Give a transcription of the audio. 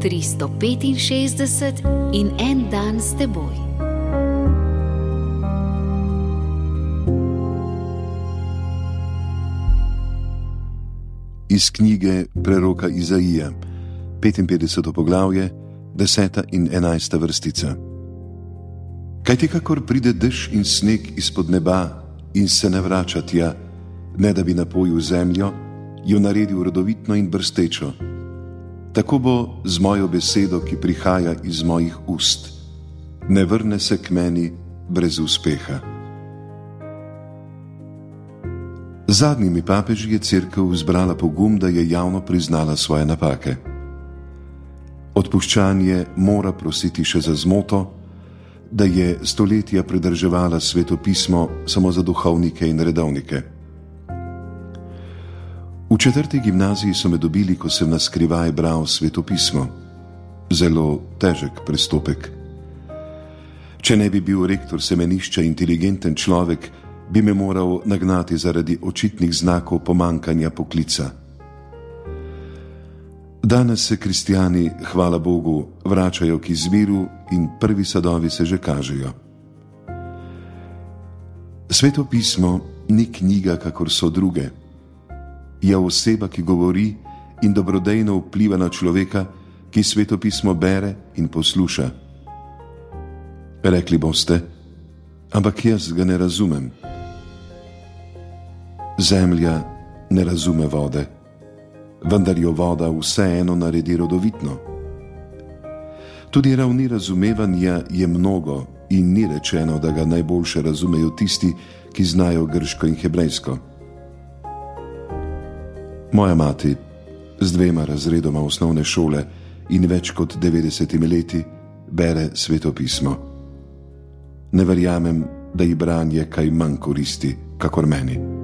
365 in en dan s teboj. Iz knjige preroka Izaija, 55. poglavje, 10. in 11. vrstica. Kaj ti, kakor pride dež in sneg izpod neba in se ne vrača tja, ne da bi napojil zemljo, jo naredil rodovitno in brstečo. Tako bo z mojo besedo, ki prihaja iz mojih ust. Ne vrne se k meni brez uspeha. Zadnjimi papeži je crkva zbrala pogum, da je javno priznala svoje napake. Odpuščanje mora prositi še za zmoto, da je stoletja pridrževala svetopismo samo za duhovnike in redovnike. V četrti gimnaziji so me dobili, ko sem na skrivaj bral svetopismo. Zelo težek pristopek. Če ne bi bil rektor semenišča inteligenten človek, bi me moral nagnati zaradi očitnih znakov pomankanja poklica. Danes se kristijani, hvala Bogu, vračajo k izviru in prvi sadovi se že kažejo. Svetopismo ni knjiga, kakor so druge je oseba, ki govori in dobrodejno vpliva na človeka, ki svetopismo bere in posluša. Rekli boste, ampak jaz ga ne razumem. Zemlja ne razume vode, vendar jo voda vseeno naredi rodovitno. Tudi ravni razumevanja je mnogo in ni rečeno, da ga najboljše razumejo tisti, ki znajo grško in hebrejsko. Moja mati z dvema razredoma osnovne šole in več kot 90 leti bere svetopismo. Ne verjamem, da ji branje kaj manj koristi, kakor meni.